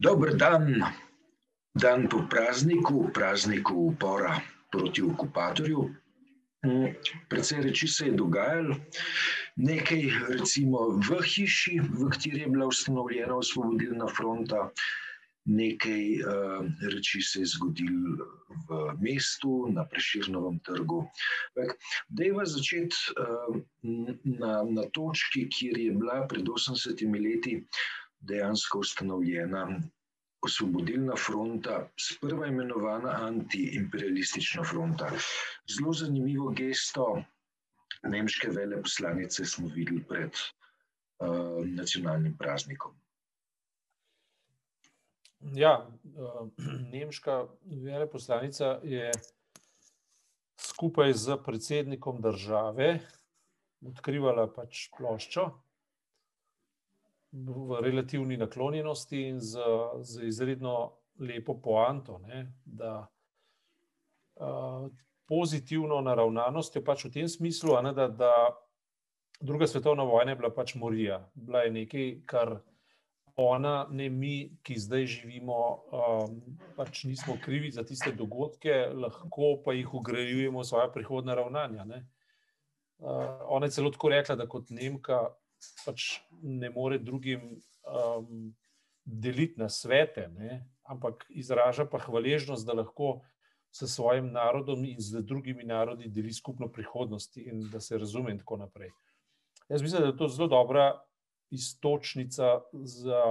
Dober dan, dan po prazniku, prazniku upora proti okupatorju. Mm, Predvsej reči se je dogajalo, nekaj recimo v hiši, v kateri je bila ustanovljena osvobodilna fronta, nekaj uh, reči se je zgodilo v mestu, na Preširnovem trgu. Dejva začeti uh, na, na točki, kjer je bila pred 80 leti dejansko ustanovljena osvobodilna fronta, sprva imenovana antiimperialistična fronta. Zelo zanimivo gesto nemške veleposlanice smo videli pred uh, nacionalnim praznikom. Ja, uh, nemška veleposlanica je skupaj z predsednikom države odkrivala pač ploščo v relativni naklonjenosti in z, z izredno lepo poanto, ne, da uh, pozitivno naravnanost je pač v tem smislu, ne, da, da druga svetovna vojna je bila pač morija. Bila je nekaj, kar ona, ne mi, ki zdaj živimo, um, pač nismo krivi za tiste dogodke, lahko pa jih ugrajujemo v svoje prihodne ravnanja. Ne. Uh, ona je celo tako rekla, da kot Nemka pač ne more drugim um, deliti na svete, ne? ampak izraža pa hvaležnost, da lahko s svojim narodom in z drugimi narodi deli skupno prihodnost in da se razume, in tako naprej. Jaz mislim, da je to zelo dobra istočnica za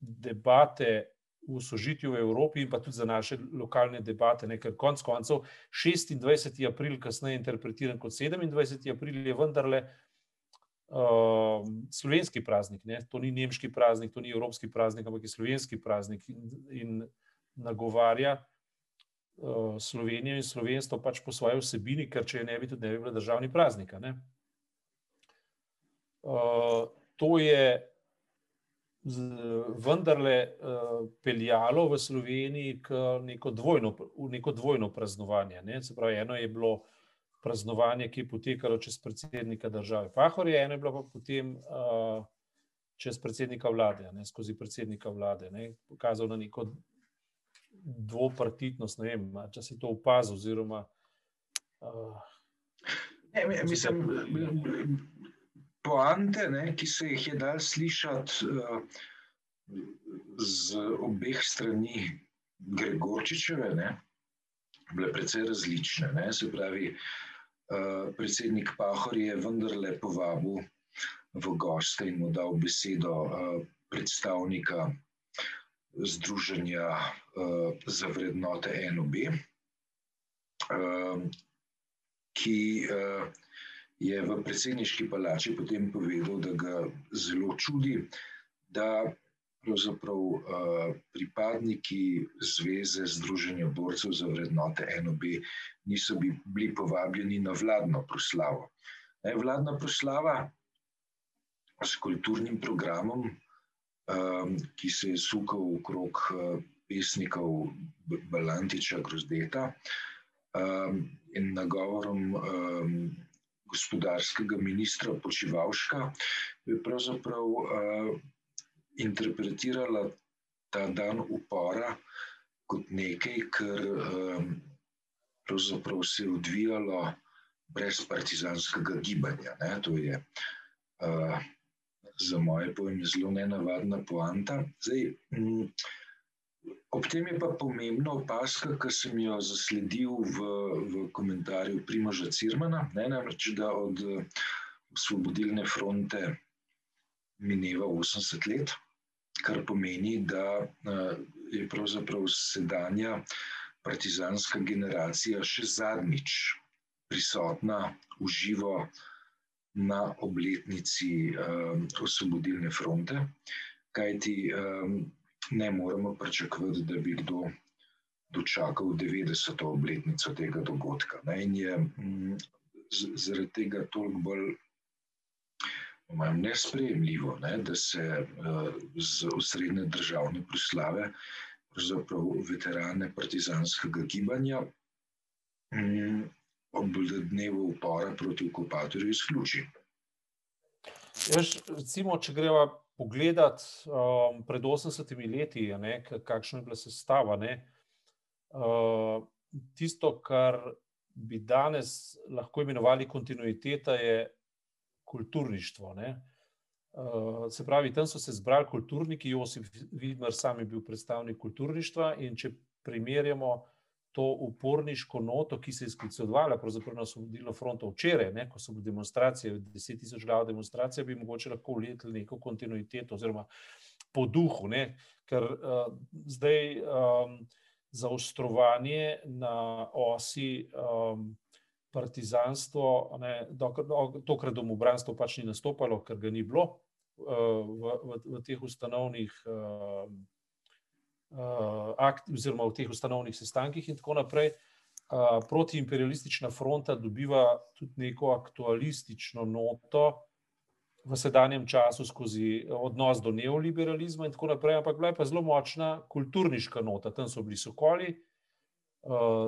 debate v sožitju v Evropi in pa tudi za naše lokalne debate. Ne? Ker konec koncev 26. april, kasneje interpretiran kot 27. april, je vendarle uh, slovenski praznik. Ne? To ni nemški praznik, to ni evropski praznik, ampak je slovenski praznik in, in nagovarja uh, Slovenijo in slovenstvo pač po svoji vsebini, ker če je ne bi, tudi ne bi bila državni praznik. Uh, to je z, vendarle uh, peljalo v Sloveniji k neko dvojno, neko dvojno praznovanje. Ne? Se pravi, eno je bilo praznovanje, ki je potekalo čez predsednika države. Pahor je eno, bilo pa potem uh, čez predsednika vlade, ne, skozi predsednika vlade, ne, pokazal na neko dvopartitnost. Ne vem, če si to opazil. Oziroma, uh, ne, mislim, poante, ne, ki se jih je dal slišati uh, z obeh strani Gregorčičeve. Ne, Bile precej različne. Ne? Se pravi, uh, predsednik Pahor je vendarle povabil v goste in mu dal besedo eh, predstavnika Združenja eh, za vrednote NOB, ki je v predsedniški palači potem povedal, da ga zelo čudi, da pravzaprav uh, pripadniki Zveze Združenja borcev za vrednote NOB niso bi, bili povabljeni na vladno proslavo. Ne, vladna proslava s kulturnim programom, um, ki se je sukal okrog uh, pesnikov Balantiča Grozdeta um, in nagovorom um, gospodarskega ministra Počivalška, je pravzaprav uh, interpretirala ta dan upora kot nekaj, kar um, se je odvijalo brez partizanskega gibanja. Ne? To je uh, za moje pojme zelo nenavadna poanta. Zdaj, um, ob tem je pa pomembna opaska, ki sem jo zasledil v, v komentarju Primoža Cirmana, ne? namreč da od Osvobodilne fronte mineva 80 let kar pomeni, da eh, je pravzaprav sedanja partizanska generacija še zadnjič prisotna v živo na obletnici um, Osvobodilne fronte, kajti um, ne moremo pričakovati, da bi kdo dočakal 90. obletnico tega dogodka. Ne? In je um, zaradi tega toliko bolj Imam nesprejemljivo, ne, da se uh, z osrednje državne proslave, pravzaprav veterane partizanskega gibanja, um, ob dnevu upora proti okupatorju izključi. Jaz, recimo, če greva pogledati um, pred 80 leti, ne, kakšna je bila sestava. Ne, uh, tisto, kar bi danes lahko imenovali kontinuiteta, je kulturništvo. Ne. Uh, se pravi, tam so se zbrali kulturniki, Josip Vidmar sam je bil predstavnik kulturništva in če primerjamo to uporniško noto, ki se je sklicovala na osvobodilno fronto včeraj, ne, ko so bile demonstracije, deset tisoč glav demonstracije, bi mogoče lahko uleteli neko kontinuiteto oziroma po duhu, ne, ker uh, zdaj um, zaostrovanje na osi um, partizanstvo, ne, dokrat, tokrat domobranstvo pač ni nastopalo, ker ga ni bilo uh, v, v, v teh ustanovnih uh, uh, akt, oziroma v teh ustanovnih sestankih in tako naprej. Uh, protiimperialistična fronta dobiva tudi neko aktualistično noto v sedanjem času skozi odnos do neoliberalizma in tako naprej, ampak bila je pa zelo močna kulturniška nota. Tam so bili sokoli, uh,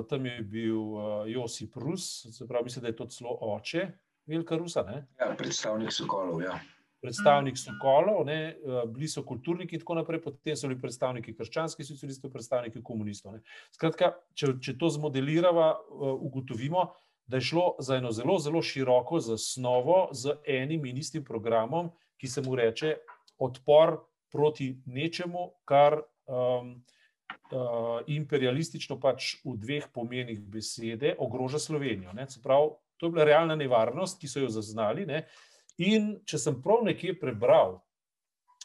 tam je bil uh, Josip Rus, se pravi, mislim, da je to celo oče Velika Rusa. Ne? Ja, predstavnik sokolov, ja predstavnik Sokolov, ne, eh, bili so kulturniki in tako naprej, potem so bili predstavniki krščanskih socialistov, predstavniki komunistov. Ne. Skratka, če, če to zmodeliramo, eh, ugotovimo, da je šlo za eno zelo, zelo široko zasnovo z enim in istim programom, ki se mu reče odpor proti nečemu, kar um, uh, imperialistično pač v dveh pomenih besede ogroža Slovenijo. Prav, to je bila realna nevarnost, ki so jo zaznali. Ne. In če sem prav nekje prebral,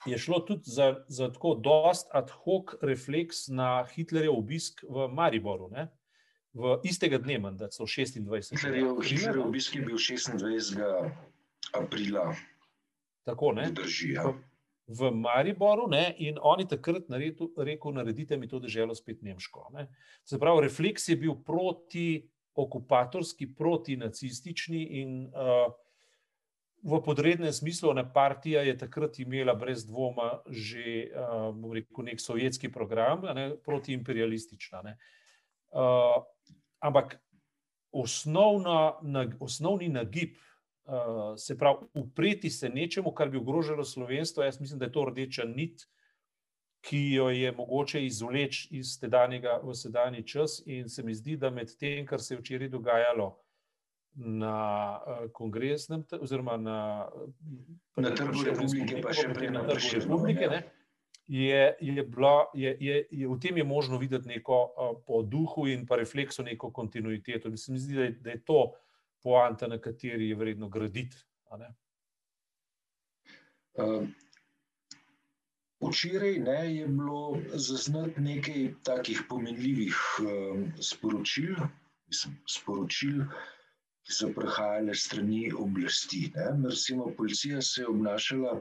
je šlo tudi za, za tako dost ad hoc refleks na Hitlerjev obisk v Mariboru. Ne? V istega dne, da so 26. Hitlerjev obisk je bil 26. aprila. Tako ne. Drži, ja. V Mariboru ne, in oni takrat naredil, rekel, naredite mi to državo spet nemško. Ne. Se pravi, refleks je bil proti okupatorski, proti nacistični in uh, v podrednem smislu, ne, partija je takrat imela brez dvoma že uh, rekel, nek sovjetski program, ne, protiimperialistična. Ne. Uh, ampak osnovna, na, osnovni nagib, uh, se pravi, upreti se nečemu, kar bi ogrožalo slovenstvo, jaz mislim, da je to rdeča nit. Ki jo je mogoče izvleči iz tedanjega v sedanji čas, in se mi zdi, da med tem, kar se je včeraj dogajalo, uh, na uh, kongresnem, oziroma na, na trgu republike, pa še prej na trgu republike. Ja. Je, je bila, je, je, je, v tem je možno videti neko uh, po duhu in pa refleksu, neko kontinuiteto. Mislim, zdi, da, je, da je to poanta, na kateri je vredno graditi. Uh, včeraj ne, je bilo zaznati nekaj takih pomenljivih uh, sporočil, mislim, sporočil ki so prihajale strani oblasti. Ne. Recimo, policija se je obnašala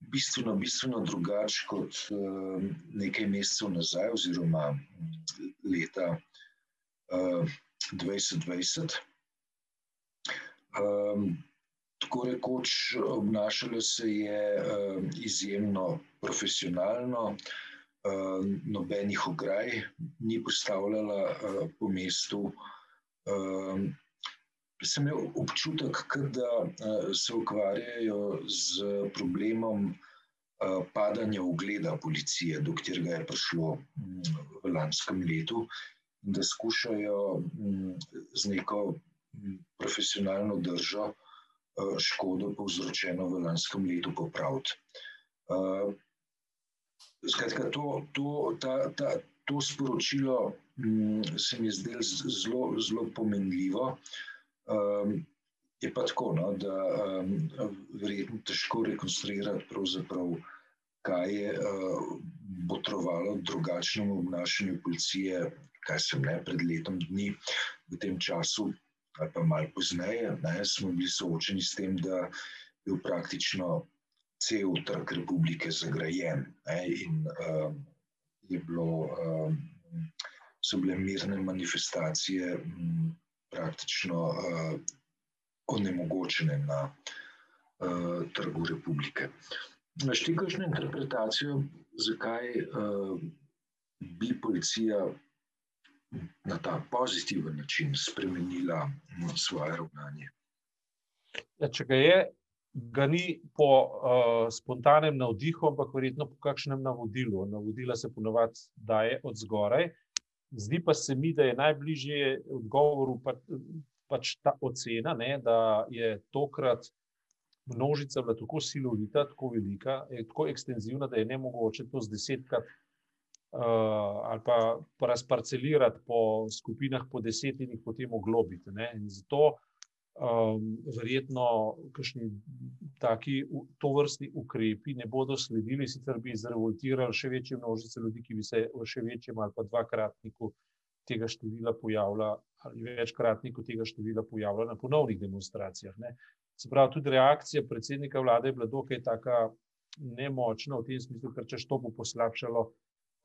bistveno, bistveno drugače kot uh, nekaj mesecev nazaj, oziroma leta uh, 2020. Um, tako rekoč, obnašalo se je uh, izjemno profesionalno, uh, nobenih ograj ni postavljala uh, po mestu. Uh, sem imel občutek, da eh, se ukvarjajo z problemom eh, padanja ugleda policije, do katerega je prišlo mm, v lanskem letu, in da skušajo mm, z neko profesionalno držo eh, škodo, povzročeno v lanskem letu, popraviti. Skratka, to, to, ta, ta, to sporočilo se mi je zdelo zelo, zelo pomenljivo. Um, je pa tako, no, da um, verjetno težko rekonstruirati, kaj je uh, botrovalo drugačnemu obnašanju policije, kaj sem ne pred letom dni v tem času, ali pa malo pozneje. Ne, smo bili soočeni s tem, da je bil praktično cel trg republike zagrajen ne, in um, je bilo, um, so bile mirne manifestacije. Um, praktično uh, onemogočene na uh, trgu republike. Našti kakšno interpretacijo, zakaj uh, bi policija na ta pozitiven način spremenila svoje ravnanje? Ja, če ga je, ga ni po uh, spontanem navdihu, ampak verjetno po kakšnem navodilu. Navodila se ponovadi daje od zgoraj. Zdi pa se mi, da je najbližje odgovoru pa, pač ta ocena, ne, da je tokrat množica bila tako silovita, tako velika, tako ekstenzivna, da je ne mogoče to z desetkrat ali pa razparcelirati po skupinah, po deset in jih potem oglobiti. Ne. In zato um, verjetno kakšni taki to vrstni ukrepi ne bodo sledili, sicer bi zrevoltirali še večje množice ljudi, ki bi se v še večjem ali pa dvakratniku tega števila pojavila ali večkratniku tega števila pojavila na ponovnih demonstracijah. Se pravi, tudi reakcija predsednika vlade je bila dokaj taka nemočna v tem smislu, ker če to bo poslabšalo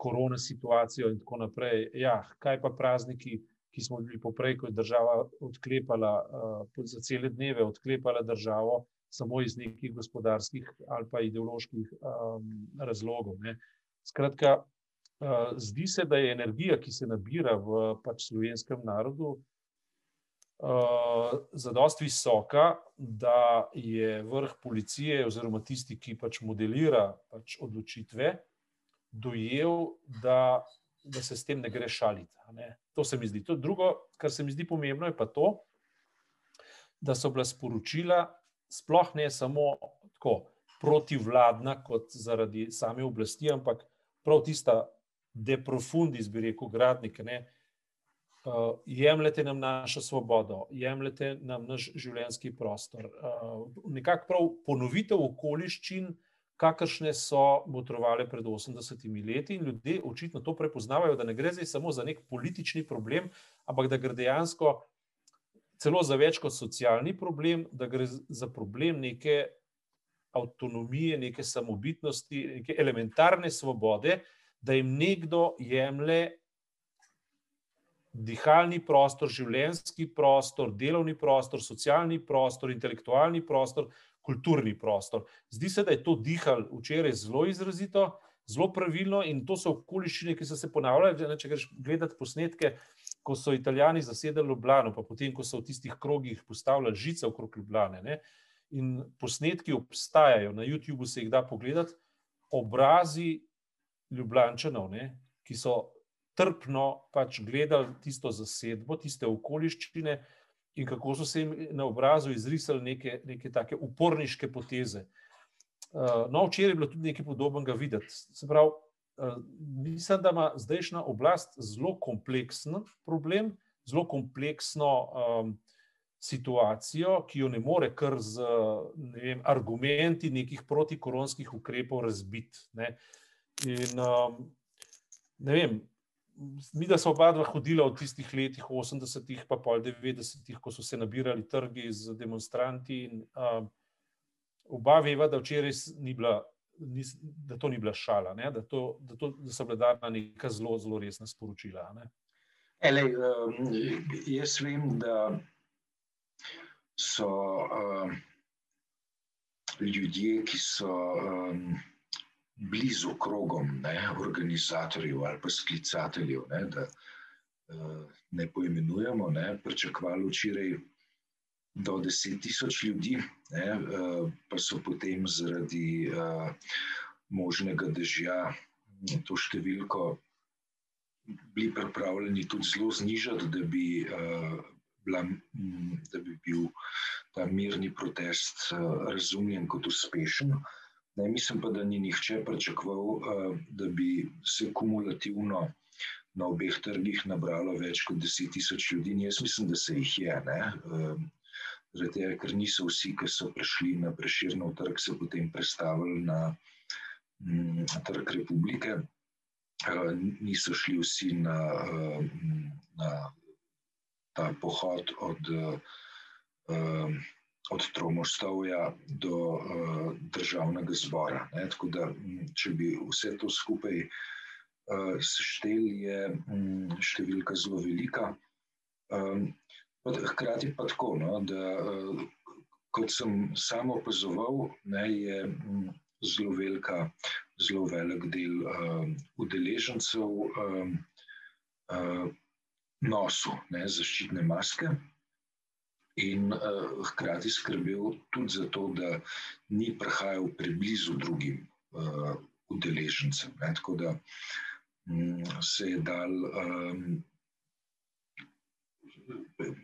korona situacijo in tako naprej. Ja, kaj pa prazniki? ki smo bili poprej, ko je država odklepala uh, za cele dneve, odklepala državo samo iz nekih gospodarskih ali pa ideoloških um, razlogov. Ne. Skratka, uh, zdi se, da je energija, ki se nabira v pač slovenskem narodu, uh, zadosti visoka, da je vrh policije oziroma tisti, ki pač modelira pač odločitve, dojel, da da se s tem ne gre šaliti. Ne. To se mi zdi. To drugo, kar se mi zdi pomembno, je pa to, da so bila sporočila, sploh ne samo tako protivladna, kot zaradi same oblasti, ampak prav tista deprofundis, bi rekel, gradnike. Ne. Uh, jemljete nam našo svobodo, jemljete nam naš življenjski prostor. Uh, nekako prav ponovitev okoliščin, uh, kakršne so botrovale pred 80 leti. In ljudje očitno to prepoznavajo, da ne gre zdaj samo za nek politični problem, ampak da gre dejansko celo za več kot socialni problem, da gre za problem neke avtonomije, neke samobitnosti, neke elementarne svobode, da jim nekdo jemlje. Dihalni prostor, življenjski prostor, delovni prostor, socialni prostor, intelektualni prostor, kulturni prostor. Zdi se, da je to dihal včeraj zelo izrazito, zelo pravilno in to so okoliščine, ki so se ponavljale. Če greš gledati posnetke, ko so italijani zasedali Ljubljano, pa potem, ko so v tistih krogih postavljali žice okrog Ljubljane. Ne? In posnetki obstajajo, na YouTubu se jih da pogledati, obrazi Ljubljančanov, ne? ki so trpno pač gledali tisto zasedbo, tiste okoliščine in kako so se jim na obrazu izrisali neke, neke take uporniške poteze. Uh, no, včeraj je bilo tudi nekaj podobnega videti. Se pravi, uh, mislim, da ima zdajšnja oblast zelo kompleksen problem, zelo kompleksno um, situacijo, ki jo ne more kar z ne vem, argumenti nekih protikoronskih ukrepov razbiti. Ne. In um, ne vem, mi, da so oba dva hodila v tistih letih, 80-ih, pa pol 90-ih, ko so se nabirali trgi z demonstranti. In, uh, oba veva, da včeraj ni bila. Da to ni bila šala, da, to, da, to, da so bile dana neka zelo, zelo resna sporočila. Ele, um, jaz vem, da so um, ljudje, ki so um, blizu krogom ne, organizatorjev ali pa sklicateljev, ne, da uh, ne poimenujemo, ne, pričakovali včeraj do deset tisoč ljudi, ne, uh, pa so potem zaradi uh, možnega dežja to številko bili pripravljeni tudi zelo znižati, da bi, bila, da bi bil ta mirni protest razumljen kot uspešen. Uh, Ne, mislim pa, da ni nihče pričakoval, uh, da bi se kumulativno na obeh trgih nabralo več kot 10.000 ljudi. Jaz mislim, da se jih je. Uh, Zaradi tega, ker niso vsi, ki so prišli na preširno trg, se potem predstavili na, mm, na trg republike. Uh, niso šli vsi na, na ta pohod od. Uh, od Tromostovja do uh, državnega zbora. Ne? Tako da, če bi vse to skupaj uh, sešteli, je um, številka zelo velika. Um, hkrati pa tako, no, da uh, kot sem samo opazoval, ne, je um, zelo velika. Zelo velik del uh, udeležencev uh, uh, nosu ne, zaščitne maske, in uh, hkrati skrbel tudi za to, da ni prihajal preblizu drugim uh, udeležencem. Ne? Tako da um, se je dal, um,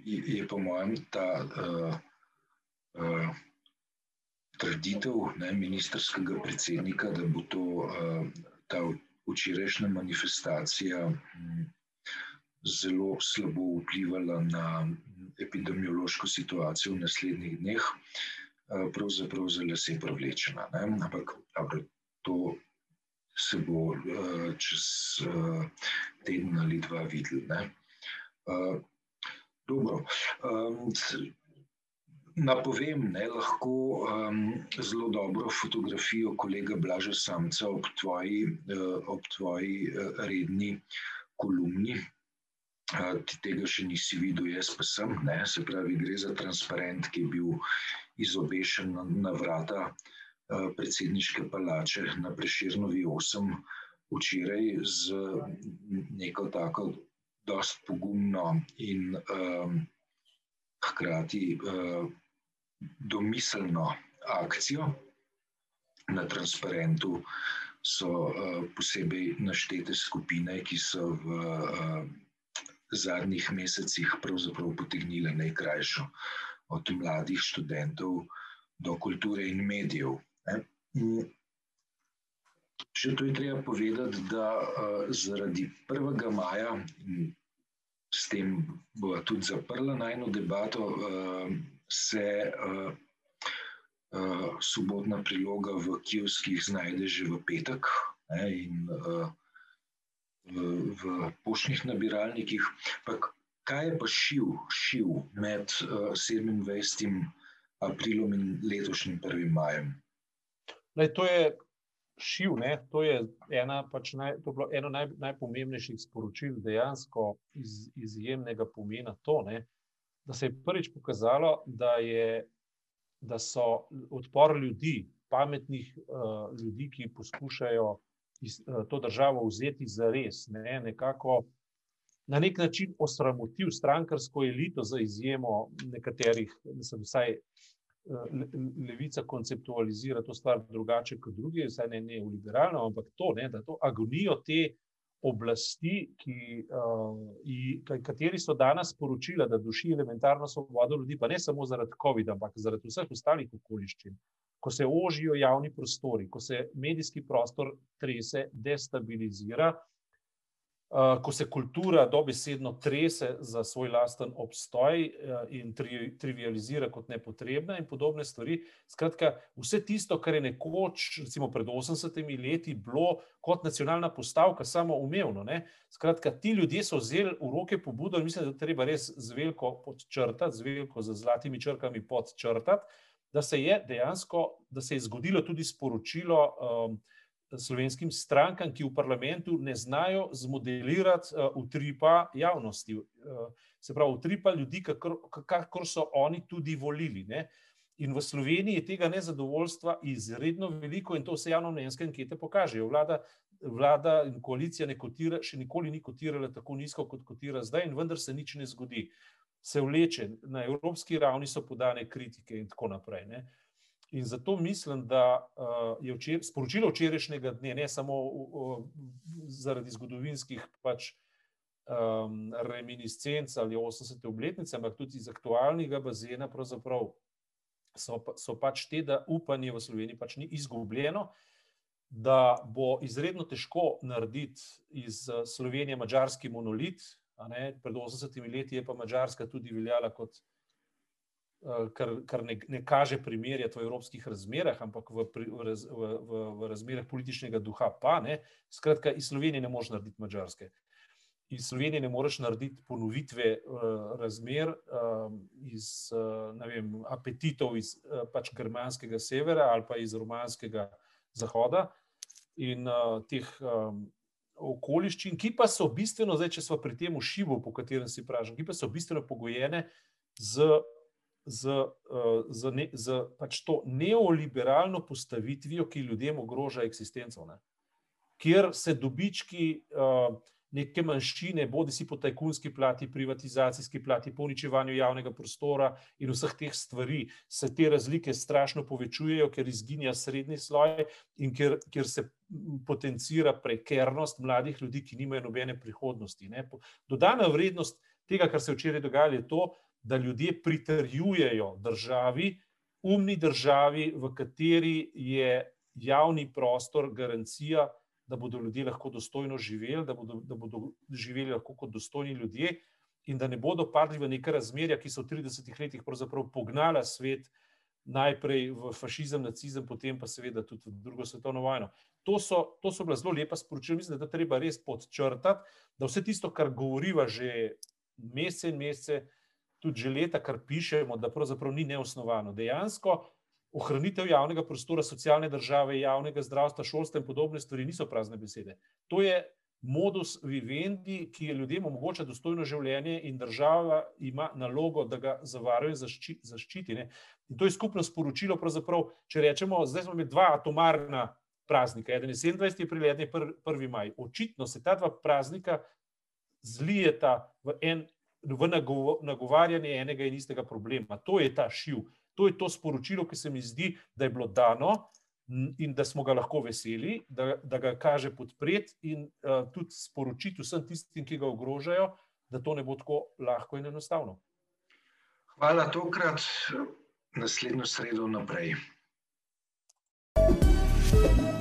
je po mojem, ta uh, uh, trditev ne, ministerskega predsednika, da bo to uh, ta včerajšnja manifestacija. Um, Zelo slabo vplivala na epidemiološko situacijo v naslednjih dneh, eh, pravzaprav za lase privlečena. Ne? Ampak dobro, to se bo uh, čez uh, teden ali dva videl. Uh, dobro. Napovem, da lahko um, zelo dobro fotografijo kolega Blaža Samca ob tvoji, uh, ob tvoji uh, redni kolumni, tega še nisi videl, jaz pa sem. Ne? Se pravi, gre za transparent, ki je bil izobešen na, na vrata predsedniške palače na Preširnovi 8 včeraj z neko tako dost pogumno in um, hkrati uh, domiselno akcijo. Na transparentu so uh, posebej naštete skupine, ki so v uh, zadnjih mesecih pravzaprav potegnile najkrajšo, od mladih študentov do kulture in medijev. Še to je treba povedati, da zaradi 1. maja, in s tem bo tudi zaprla najno debato, se sobotna priloga v Kijevskih znajde že v petek. Ne, in, uh, v poštnih nabiralnikih. Pak, kaj je pa šil, šil med uh, eh, 27. aprilom in letošnjim 1. majem? Lej, to je šil, ne? to je, ena, pač naj, to eno naj, najpomembnejših sporočil, dejansko iz, izjemnega pomena. To, ne? da se je prvič pokazalo, da, je, da so odpor ljudi, pametnih uh, ljudi, ki poskušajo Eh, to državo vzeti za res, ne, nekako na nek način osramotil strankarsko elito, za izjemo nekaterih, mislim, vsaj eh, levica konceptualizira to stvar drugače kot drugi, vsaj ne, ne v liberalno, ampak to, ne, da to agonijo te oblasti, ki, uh, kateri so danes sporočila, da duši elementarno svobodo ljudi, pa ne samo zaradi COVID-a, ampak zaradi vseh ostalih okoliščin ko se ožijo javni prostori, ko se medijski prostor trese, destabilizira, ko se kultura dobesedno trese za svoj lasten obstoj in tri, trivializira kot nepotrebna in podobne stvari. Skratka, vse tisto, kar je nekoč, recimo pred 80 leti, bilo kot nacionalna postavka, samo umevno. Ne? Skratka, ti ljudje so vzeli v roke pobudo in mislim, da treba res z veliko podčrtati, z veliko z zlatimi črkami podčrtati da se je dejansko, da se je zgodilo tudi sporočilo um, slovenskim strankam, ki v parlamentu ne znajo zmodelirati uh, utripa javnosti. Uh, se pravi, utripa ljudi, kakor, so oni tudi volili. Ne? In v Sloveniji je tega nezadovoljstva izredno veliko, in to vse javno mnenjske ankete pokažejo. Vlada, vlada in koalicija ne kotira, še nikoli ni kotirala tako nizko, kot kotira zdaj, in vendar se nič ne zgodi se vleče, na evropski ravni so podane kritike in tako naprej. Ne. In zato mislim, da uh, je včer, sporočilo včerajšnjega dne, ne samo uh, zaradi zgodovinskih pač, um, reminiscenc ali 80. obletnice, ampak tudi iz aktualnega bazena, so, so pač te, da upanje v Sloveniji pač ni izgubljeno, da bo izredno težko narediti iz Slovenije mačarski monolit, Pred 80 leti je pa Mačarska tudi veljala kot, eh, kar, kar ne, ne kaže primerjati v evropskih razmerah, ampak v, v, v, v, v razmerah političnega duha. Pa, ne. Skratka, iz Slovenije ne moreš narediti Mačarske. Iz Slovenije ne moreš narediti ponovitve uh, razmer uh, iz uh, vem, apetitov iz uh, pač germanskega severa ali pa iz romanskega zahoda in uh, teh. Um, okoliščin, ki pa so bistveno, zdaj, če smo pri tem ušivu, po katerem si pražen, ki pa so bistveno pogojene z, z, eh, z, ne, z pač to neoliberalno postavitvijo, ki ljudem ogroža eksistenco. Ne? Kjer se dobički uh, neke manjšine, bodi si po tajkunski plati, privatizacijski plati, po uničevanju javnega prostora in vseh teh stvari, se te razlike strašno povečujejo, ker izginja srednji sloj in ker, ker se potencira prekernost mladih ljudi, ki nimajo nobene prihodnosti. Ne. Dodana vrednost tega, kar se je včeraj dogajalo, je to, da ljudje pritrjujejo državi, umni državi, v kateri je javni prostor garancija, da bodo ljudje lahko dostojno živeli, da bodo, da bodo živeli kot dostojni ljudje, in da ne bodo padli v neka razmerja, ki so v 30 letih pognala svet najprej v fašizem, nacizem, potem pa seveda tudi v drugo svetovno vojno. To so, to so bila zelo lepa sporočila, mislim, da je treba res podčrtati, da vse tisto, kar govoriva že mesece in mesece, tudi že leta, kar pišemo, da pravzaprav ni neosnovano. Dejansko ohranitev javnega prostora, socialne države, javnega zdravstva, šolstva in podobne stvari niso prazne besede. To je modus vivendi, ki je ljudem omogoča dostojno življenje in država ima nalogo, da ga zavaruje zaščiti. Ne. In to je skupno sporočilo, če rečemo, zdaj smo imeli dva atomarna praznika, eden je 27. april, eden je 1. maj. Očitno se ta dva praznika zlijeta v, en, v nagovarjanje enega in istega problema. To je ta šiv. To je to sporočilo, ki se mi zdi, da je bilo dano in da smo ga lahko veseli, da, da ga kaže podpreti in uh, tudi sporočiti vsem tistim, ki ga ogrožajo, da to ne bo tako lahko in enostavno. Hvala tokrat, naslednjo sredo naprej. thank you